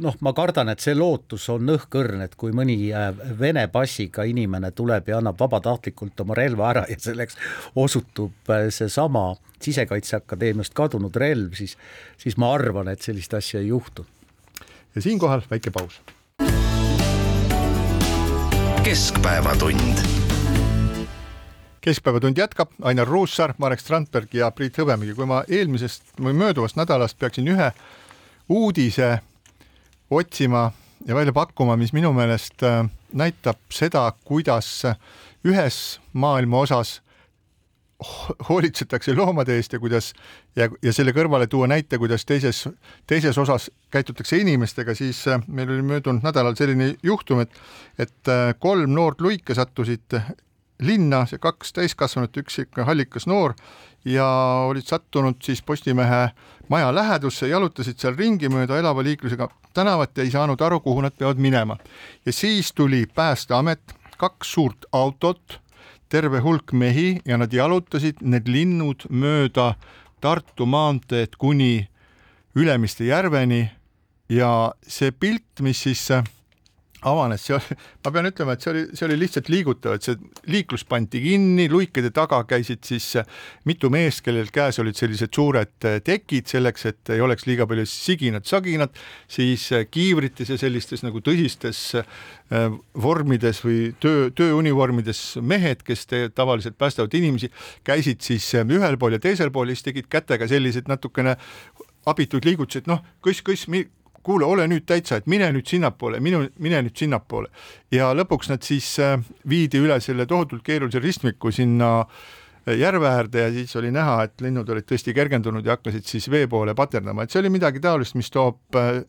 noh, ma kardan, et see lootus on õhkõrn, et kui mõni äh, Vene passiga inimene tuleb ja annab vabatahtlikult oma relva ära ja selleks osutub äh, seesama Sisekaitseakadeemiast kadunud relv, siis, siis ma arvan, et sellist asja ei juhtu. ja siinkohal väike paus. keskpäevatund keskpäevatund jätkab, Ainar Ruussaar, Marek Strandberg ja Priit Hõbemägi. kui ma eelmisest või mööduvast nädalast peaksin ühe uudise otsima ja välja pakkuma, mis minu meelest äh, näitab seda, kuidas ühes maailma osas hoolitsetakse loomade eest ja kuidas ja, ja selle kõrvale tuua näite, kuidas teises, teises osas käitutakse inimestega, siis äh, meil oli möödunud nädalal selline juhtum, et et äh, kolm noort luike sattusid linna, see kaks täiskasvanut, üks ikka hallikas noor ja olid sattunud siis Postimehe maja lähedusse, jalutasid seal ringi mööda elava liiklusega tänavat ja ei saanud aru, kuhu nad peavad minema. ja siis tuli Päästeamet, kaks suurt autot, terve hulk mehi ja nad jalutasid need linnud mööda Tartu maanteed kuni Ülemiste järveni ja see pilt, mis siis avanes, see, ma pean ütlema, et see oli, see oli lihtsalt liigutav, et see liiklus pandi kinni, luikede taga käisid siis mitu meest, kellel käes olid sellised suured tekid selleks, et ei oleks liiga palju siginat-saginat, siis kiivrites ja sellistes nagu tõsistes äh, vormides või töö, tööunivormides mehed, kes te, tavaliselt päästavad inimesi, käisid siis ühel pool ja teisel pool ja siis tegid kätega selliseid natukene abituid liigutusi, et noh, kõss-kõss, kuule, ole nüüd täitsa, et mine nüüd sinnapoole, minu, mine nüüd sinnapoole. ja lõpuks nad siis äh, viidi üle selle tohutult keerulise ristmiku sinna äh, järve äärde ja siis oli näha, et linnud olid tõesti kergendunud ja hakkasid siis vee poole paterdama, et see oli midagi taolist, mis toob äh,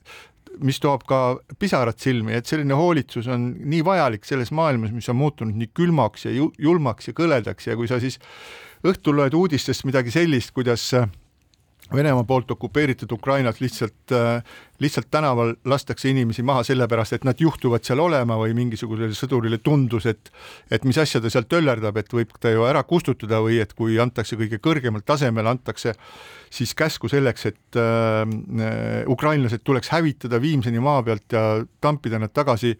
mis toob ka pisarad silmi, et selline hoolitsus on nii vajalik selles maailmas, mis on muutunud nii külmaks ja julmaks ja kõledaks ja kui sa siis õhtul loed uudistest midagi sellist, kuidas Venemaa poolt okupeeritud Ukrainat lihtsalt, lihtsalt tänaval lastakse inimesi maha sellepärast, et nad juhtuvad seal olema või mingisugusele sõdurile tundus, et et mis asja ta seal töllerdab, et võib ta ju ära kustutada või et kui antakse kõige kõrgemal tasemel, antakse siis käsku selleks, et äh, ukrainlased tuleks hävitada Viimseni maa pealt ja tampida nad tagasi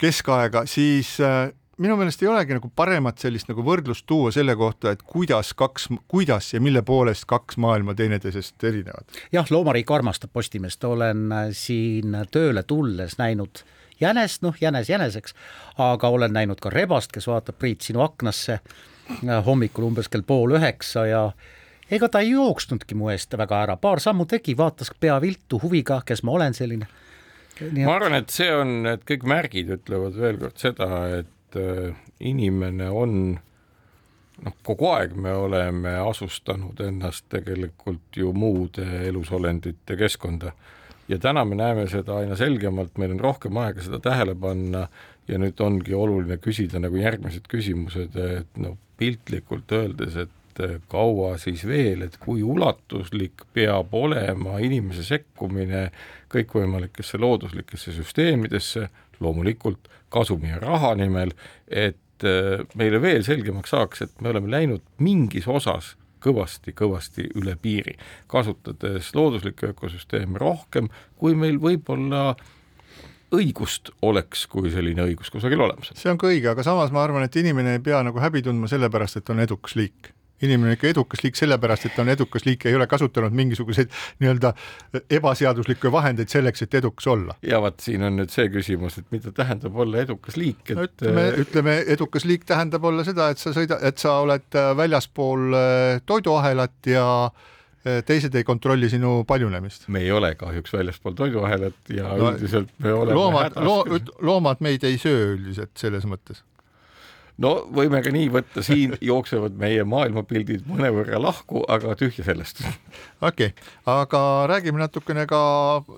keskaega, siis äh, minu meelest ei olegi nagu paremat sellist nagu võrdlust tuua selle kohta, et kuidas kaks, kuidas ja mille poolest kaks maailma teineteisest erinevad. jah, loomariik armastab Postimeest, olen äh, siin tööle tulles näinud jänest, noh, jänes jäneseks, aga olen näinud ka rebast, kes vaatab, Priit, sinu aknasse äh, hommikul umbes kell pool üheksa ja ega ta ei jooksnudki mu eest väga ära, paar sammu tegi, vaatas pea viltu huviga, kes ma olen selline. ma arvan, et see on, et kõik märgid ütlevad veel kord seda, et et äh, inimene on noh, kogu aeg me oleme asustanud ennast tegelikult ju muude elusolendite keskkonda. Ja täna me näeme seda aina selgemalt, meil on rohkem aega seda tähele panna ja nüüd ongi oluline küsida nagu järgmised küsimused, et noh, piltlikult öeldes, et äh, kaua siis veel, et kui ulatuslik peab olema inimese sekkumine kõikvõimalikesse looduslikesse süsteemidesse, loomulikult kasumi ja raha nimel, et äh, meile veel selgemaks saaks, et me oleme läinud mingis osas kõvasti-kõvasti üle piiri, kasutades looduslikke ökosüsteeme rohkem, kui meil võib-olla õigust oleks, kui selline õigus kusagil olemas on. see on ka õige, aga samas ma arvan, et inimene ei pea nagu häbi tundma sellepärast, et on edukas liik inimene on ikka edukas liik sellepärast, et ta on edukas liik ja ei ole kasutanud mingisuguseid nii-öelda ebaseaduslikke vahendeid selleks, et edukas olla. ja vot siin on nüüd see küsimus, et mida tähendab olla edukas liik, et no ütleme, äh, ütleme, edukas liik tähendab olla seda, et sa sõida, et sa oled äh, väljaspool äh, toiduahelat ja teised ei kontrolli sinu paljunemist. me ei ole kahjuks väljaspool toiduahelat ja no, üldiselt me oleme loomad, loo, loomad meid ei söö üldiselt selles mõttes no võime ka nii võtta, siin jooksevad meie maailmapildid mõnevõrra lahku, aga tühja sellest. okei okay., aga räägime natukene ka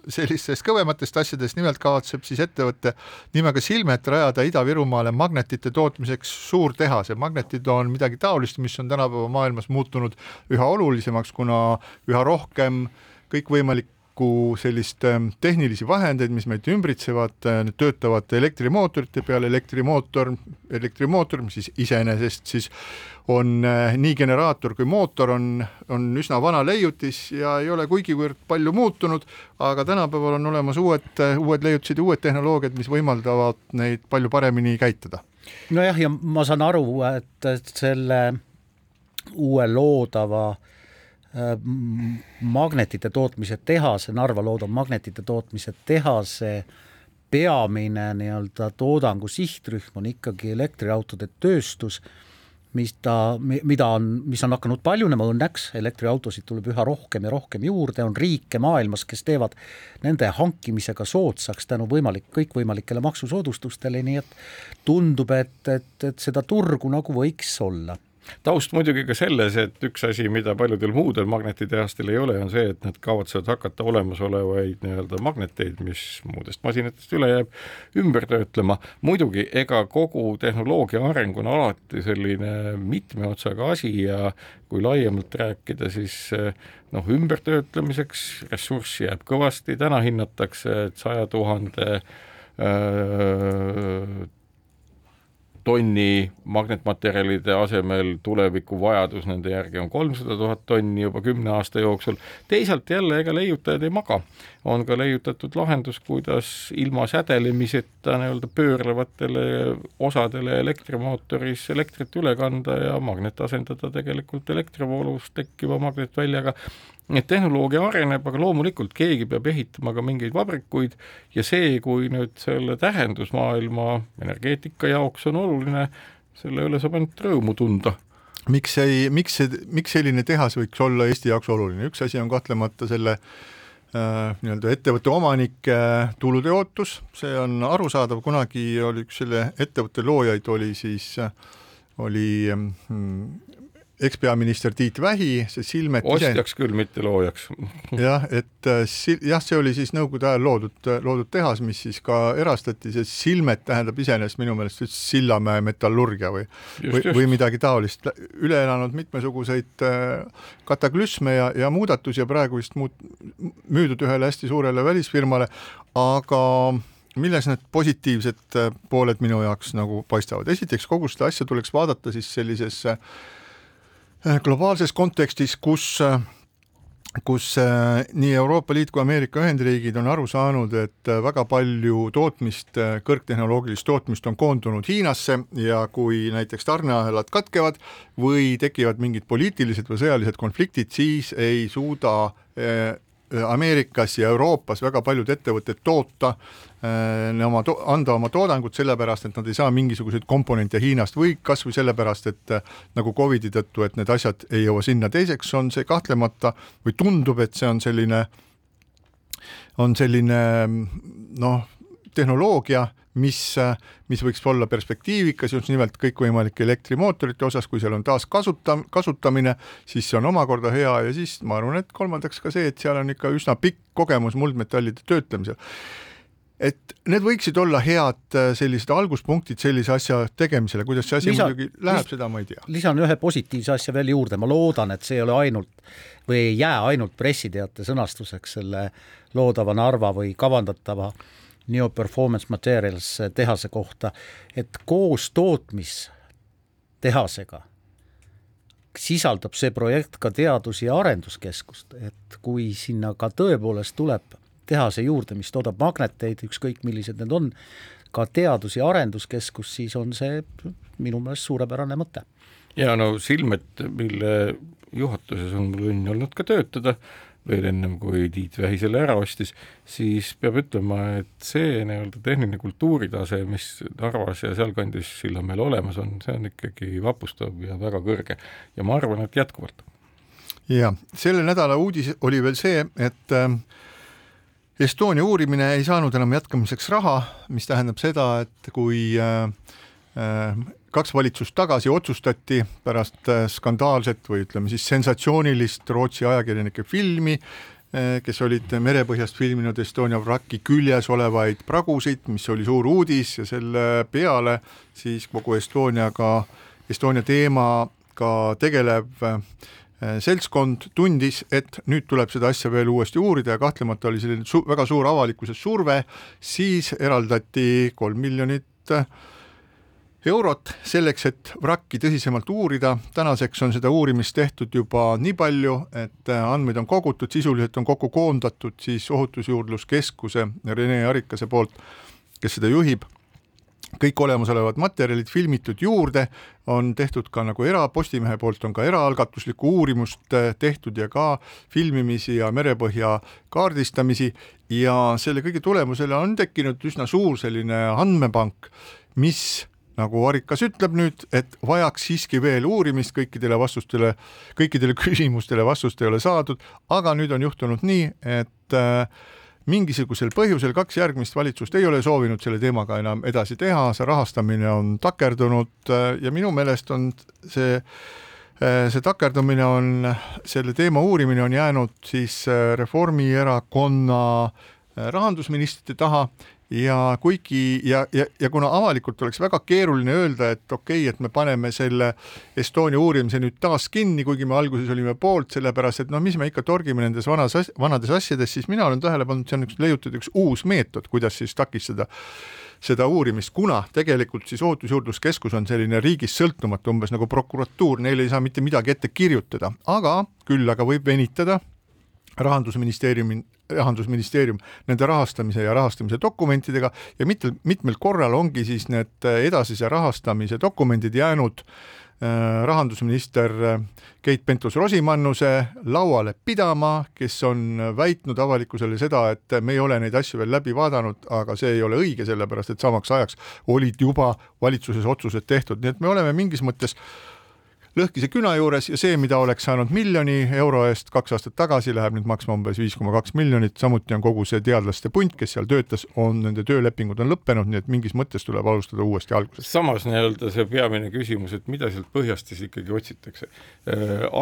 sellistest kõvematest asjadest, nimelt kavatseb siis ettevõte nimega Silmet rajada Ida-Virumaale magnetite tootmiseks suur tehas ja magnetid on midagi taolist, mis on tänapäeva maailmas muutunud üha olulisemaks, kuna üha rohkem kõikvõimalik kokku sellist ähm, tehnilisi vahendeid, mis meid ümbritsevad, äh, need töötavad elektrimootorite peal, elektrimootor, elektrimootor, mis siis iseenesest siis on äh, nii generaator kui mootor on, on üsna vana leiutis ja ei ole kuigivõrd palju muutunud, aga tänapäeval on olemas uued, äh, uued leiutised ja uued tehnoloogiad, mis võimaldavad neid palju paremini käitada. nojah, ja ma saan aru, et selle uue loodava äh, magnetite tootmise tehase, Narva loodav magnetite tootmise tehase peamine nii-öelda toodangu sihtrühm on ikkagi elektriautode tööstus, mis ta, mida on, mis on hakanud paljunema õnneks, elektriautosid tuleb üha rohkem ja rohkem juurde, on riike maailmas, kes teevad nende hankimisega soodsaks tänu võimalik, kõikvõimalikele maksusoodustustele, nii et tundub, et, et, et seda turgu nagu võiks olla taust muidugi ka selles, et üks asi, mida paljudel muudel magnetitehastel ei ole, on see, et nad kavatsevad hakata olemasolevaid nii-öelda magneteid, mis muudest masinatest üle jääb, ümber töötlema. muidugi, ega kogu tehnoloogia areng on alati selline mitme otsaga asi ja kui laiemalt rääkida, siis noh, ümbertöötlemiseks ressurssi jääb kõvasti, täna hinnatakse, et saja tuhande tonni magnetmaterjalide asemel tuleviku vajadus nende järgi on kolmsada tuhat tonni juba kümne aasta jooksul. teisalt jälle, ega leiutajad ei maga. on ka leiutatud lahendus, kuidas ilma sädelemiseta nii-öelda pöörlevatele osadele elektrimootoris elektrit üle kanda ja magnet asendada tegelikult elektrivoolus tekkiva magnetväljaga et tehnoloogia areneb, aga loomulikult keegi peab ehitama ka mingeid vabrikuid ja see, kui nüüd selle tähendus maailma energeetika jaoks on oluline, selle üle saab ainult rõõmu tunda. Miks ei, miks see, miks selline tehas võiks olla Eesti jaoks oluline, üks asi on kahtlemata selle äh, nii-öelda ettevõtte omanike äh, tulude ootus, see on arusaadav, kunagi oli üks selle ettevõtte loojaid, oli siis äh,, oli mm, ekspeaminister Tiit Vähi, see Silmet ostjaks küll, mitte loojaks. jah, et äh, jah, see oli siis Nõukogude ajal loodud, loodud tehas, mis siis ka erastati, see Silmet tähendab iseenesest minu meelest üldse Sillamäe metallurgia või või, või midagi taolist, üle elanud mitmesuguseid äh, kataklüsme ja, ja muudatusi ja praegu vist muut-, müüdud ühele hästi suurele välisfirmale, aga milles need positiivsed äh, pooled minu jaoks nagu paistavad, esiteks kogu seda asja tuleks vaadata siis sellises äh, globaalses kontekstis, kus kus nii Euroopa Liit kui Ameerika Ühendriigid on aru saanud, et väga palju tootmist, kõrgtehnoloogilist tootmist on koondunud Hiinasse ja kui näiteks tarneahelad katkevad või tekivad mingid poliitilised või sõjalised konfliktid, siis ei suuda Ameerikas ja Euroopas väga paljud ettevõtted toota äh, oma to-, anda oma toodangut sellepärast, et nad ei saa mingisuguseid komponente Hiinast või kas või sellepärast, et äh, nagu Covidi tõttu, et need asjad ei jõua sinna, teiseks on see kahtlemata või tundub, et see on selline, on selline noh, tehnoloogia, mis, mis võiks olla perspektiivikas just nimelt kõikvõimalike elektrimootorite osas, kui seal on taaskasuta-, kasutamine, siis see on omakorda hea ja siis ma arvan, et kolmandaks ka see, et seal on ikka üsna pikk kogemus muldmetallide töötlemisel. et need võiksid olla head äh, sellised alguspunktid sellise asja tegemisele, kuidas see asi Lisa, muidugi läheb, seda ma ei tea. lisan ühe positiivse asja veel juurde, ma loodan, et see ei ole ainult või ei jää ainult pressiteate sõnastuseks selle loodava Narva või kavandatava Neo Performance Materials tehase kohta, et koos tootmistehasega sisaldab see projekt ka teadus- ja arenduskeskust, et kui sinna ka tõepoolest tuleb tehase juurde, mis toodab magneteid, ükskõik millised need on, ka teadus- ja arenduskeskus, siis on see minu meelest suurepärane mõte. ja no Silmet, mille juhatuses on mul õnn olnud ka töötada, veel ennem kui Tiit Vähi selle ära ostis, siis peab ütlema, et see nii-öelda tehniline kultuuritase, mis Narvas ja sealkandis Sillamäel olemas on, see on ikkagi vapustav ja väga kõrge ja ma arvan, et jätkuvalt. ja selle nädala uudis oli veel see, et äh, Estonia uurimine ei saanud enam jätkamiseks raha, mis tähendab seda, et kui äh, äh, kaks valitsust tagasi otsustati pärast äh, skandaalset või ütleme siis sensatsioonilist Rootsi ajakirjanike filmi, äh, kes olid merepõhjast filminud Estonia vraki küljes olevaid pragusid, mis oli suur uudis ja selle peale siis kogu Estoniaga, Estonia teemaga tegelev äh, seltskond tundis, et nüüd tuleb seda asja veel uuesti uurida ja kahtlemata oli selline su väga suur avalikkuse surve, siis eraldati kolm miljonit eurot selleks, et vrakki tõsisemalt uurida, tänaseks on seda uurimist tehtud juba nii palju, et äh, andmeid on kogutud, sisuliselt on kokku koondatud siis Ohutusjuurdluskeskuse Rene Arikase poolt, kes seda juhib, kõik olemasolevad materjalid filmitud juurde, on tehtud ka nagu era, Postimehe poolt on ka eraalgatuslikku uurimust äh, tehtud ja ka filmimisi ja merepõhja kaardistamisi. Ja selle kõige tulemusele on tekkinud üsna suur selline andmepank, mis nagu Arikas ütleb nüüd, et vajaks siiski veel uurimist kõikidele vastustele, kõikidele küsimustele vastust ei ole saadud, aga nüüd on juhtunud nii, et äh, mingisugusel põhjusel kaks järgmist valitsust ei ole soovinud selle teemaga enam edasi teha, see rahastamine on takerdunud äh, ja minu meelest on see äh, see takerdumine on, selle teema uurimine on jäänud siis äh, Reformierakonna rahandusministrite taha ja kuigi ja, ja, ja kuna avalikult oleks väga keeruline öelda, et okei okay,, et me paneme selle Estonia uurimise nüüd taas kinni, kuigi me alguses olime poolt, sellepärast et noh, mis me ikka torgime nendes vanas, vanades asjades, siis mina olen tähele pannud, see on üks leiutatud üks uus meetod, kuidas siis takistada seda uurimist, kuna tegelikult siis Ohutusjuurdluskeskus on selline riigist sõltumatu, umbes nagu prokuratuur, neile ei saa mitte midagi ette kirjutada, aga küll aga võib venitada rahandusministeeriumi rahandusministeerium nende rahastamise ja rahastamise dokumentidega ja mitmel, mitmel korral ongi siis need edasise rahastamise dokumendid jäänud äh, rahandusminister äh, Keit Pentus-Rosimannuse lauale pidama, kes on väitnud avalikkusele seda, et me ei ole neid asju veel läbi vaadanud, aga see ei ole õige, sellepärast et samaks ajaks olid juba valitsuses otsused tehtud, nii et me oleme mingis mõttes lõhkise küna juures ja see, mida oleks saanud miljoni euro eest kaks aastat tagasi, läheb nüüd maksma umbes viis koma kaks miljonit, samuti on kogu see teadlaste punt, kes seal töötas, on nende töölepingud on lõppenud, nii et mingis mõttes tuleb alustada uuesti algusest. samas nii-öelda see peamine küsimus, et mida sealt põhjast siis ikkagi otsitakse.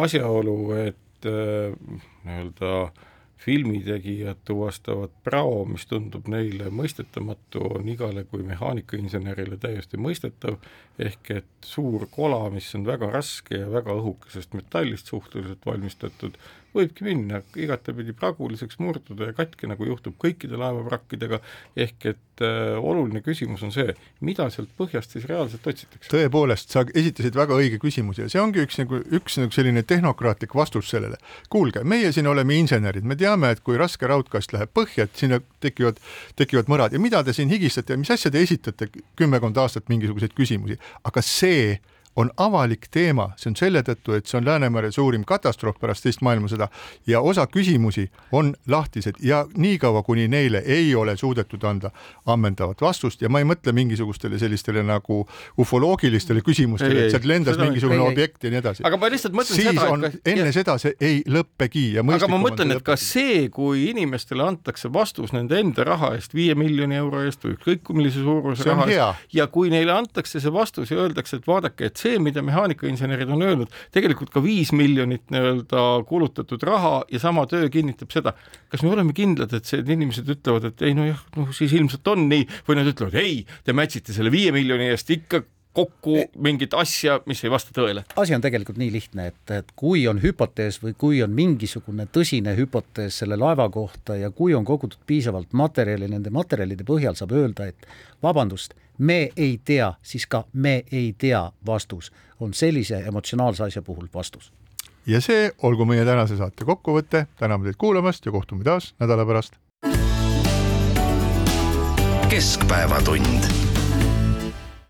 asjaolu, et nii-öelda äh, filmitegijad tuvastavad prao, mis tundub neile mõistetamatu, on igale kui mehaanikainsenerile täiesti mõistetav, ehk et suur kola, mis on väga raske ja väga õhukesest metallist suhteliselt valmistatud, võibki minna igatepidi praguliseks, murduda ja katki, nagu juhtub kõikide laevavrakkidega, ehk et äh, oluline küsimus on see, mida sealt põhjast siis reaalselt otsitakse. tõepoolest, sa esitasid väga õige küsimuse. Ja see ongi üks nagu, üks nagu selline tehnokraatlik vastus sellele. kuulge, meie siin oleme insenerid, me teame, et kui raske raudkast läheb põhja, et sinna tekivad, tekivad mõrad. Ja mida te siin higistate ja mis asja te esitate kümmekond aastat mingisuguseid küsimusi, aga see on avalik teema, see on selle tõttu, et see on Läänemere suurim katastroof pärast teist maailmasõda ja osa küsimusi on lahtised ja niikaua, kuni neile ei ole suudetud anda ammendavat vastust ja ma ei mõtle mingisugustele sellistele nagu ufoloogilistele küsimustele, et sealt lendas seda, mingisugune ei, objekt ja nii edasi. aga ma lihtsalt mõtlen siis seda, et kas, enne ja... seda see ei lõppegi ja aga ma mõtlen, et kas see, kui inimestele antakse vastus nende enda raha eest, viie miljoni euro eest või ükskõik millise suuruse raha eest ja kui neile antakse see vastus ja öeldakse, et vaadake, et see, mida mehaanikainsenerid on öelnud, tegelikult ka viis miljonit nii-öelda kulutatud raha ja sama töö kinnitab seda. kas me oleme kindlad, et need inimesed ütlevad, et ei nojah, noh siis ilmselt on nii või nad ütlevad ei, te match'ite selle viie miljoni eest ikka kokku mingit asja, mis ei vasta tõele. asi on tegelikult nii lihtne, et, et kui on hüpotees või kui on mingisugune tõsine hüpotees selle laeva kohta ja kui on kogutud piisavalt materjali, nende materjalide põhjal saab öelda, et vabandust, me ei tea, siis ka me ei tea vastus on sellise emotsionaalse asja puhul vastus. ja see olgu meie tänase saate kokkuvõte, täname teid kuulamast ja kohtume taas nädala pärast. keskpäevatund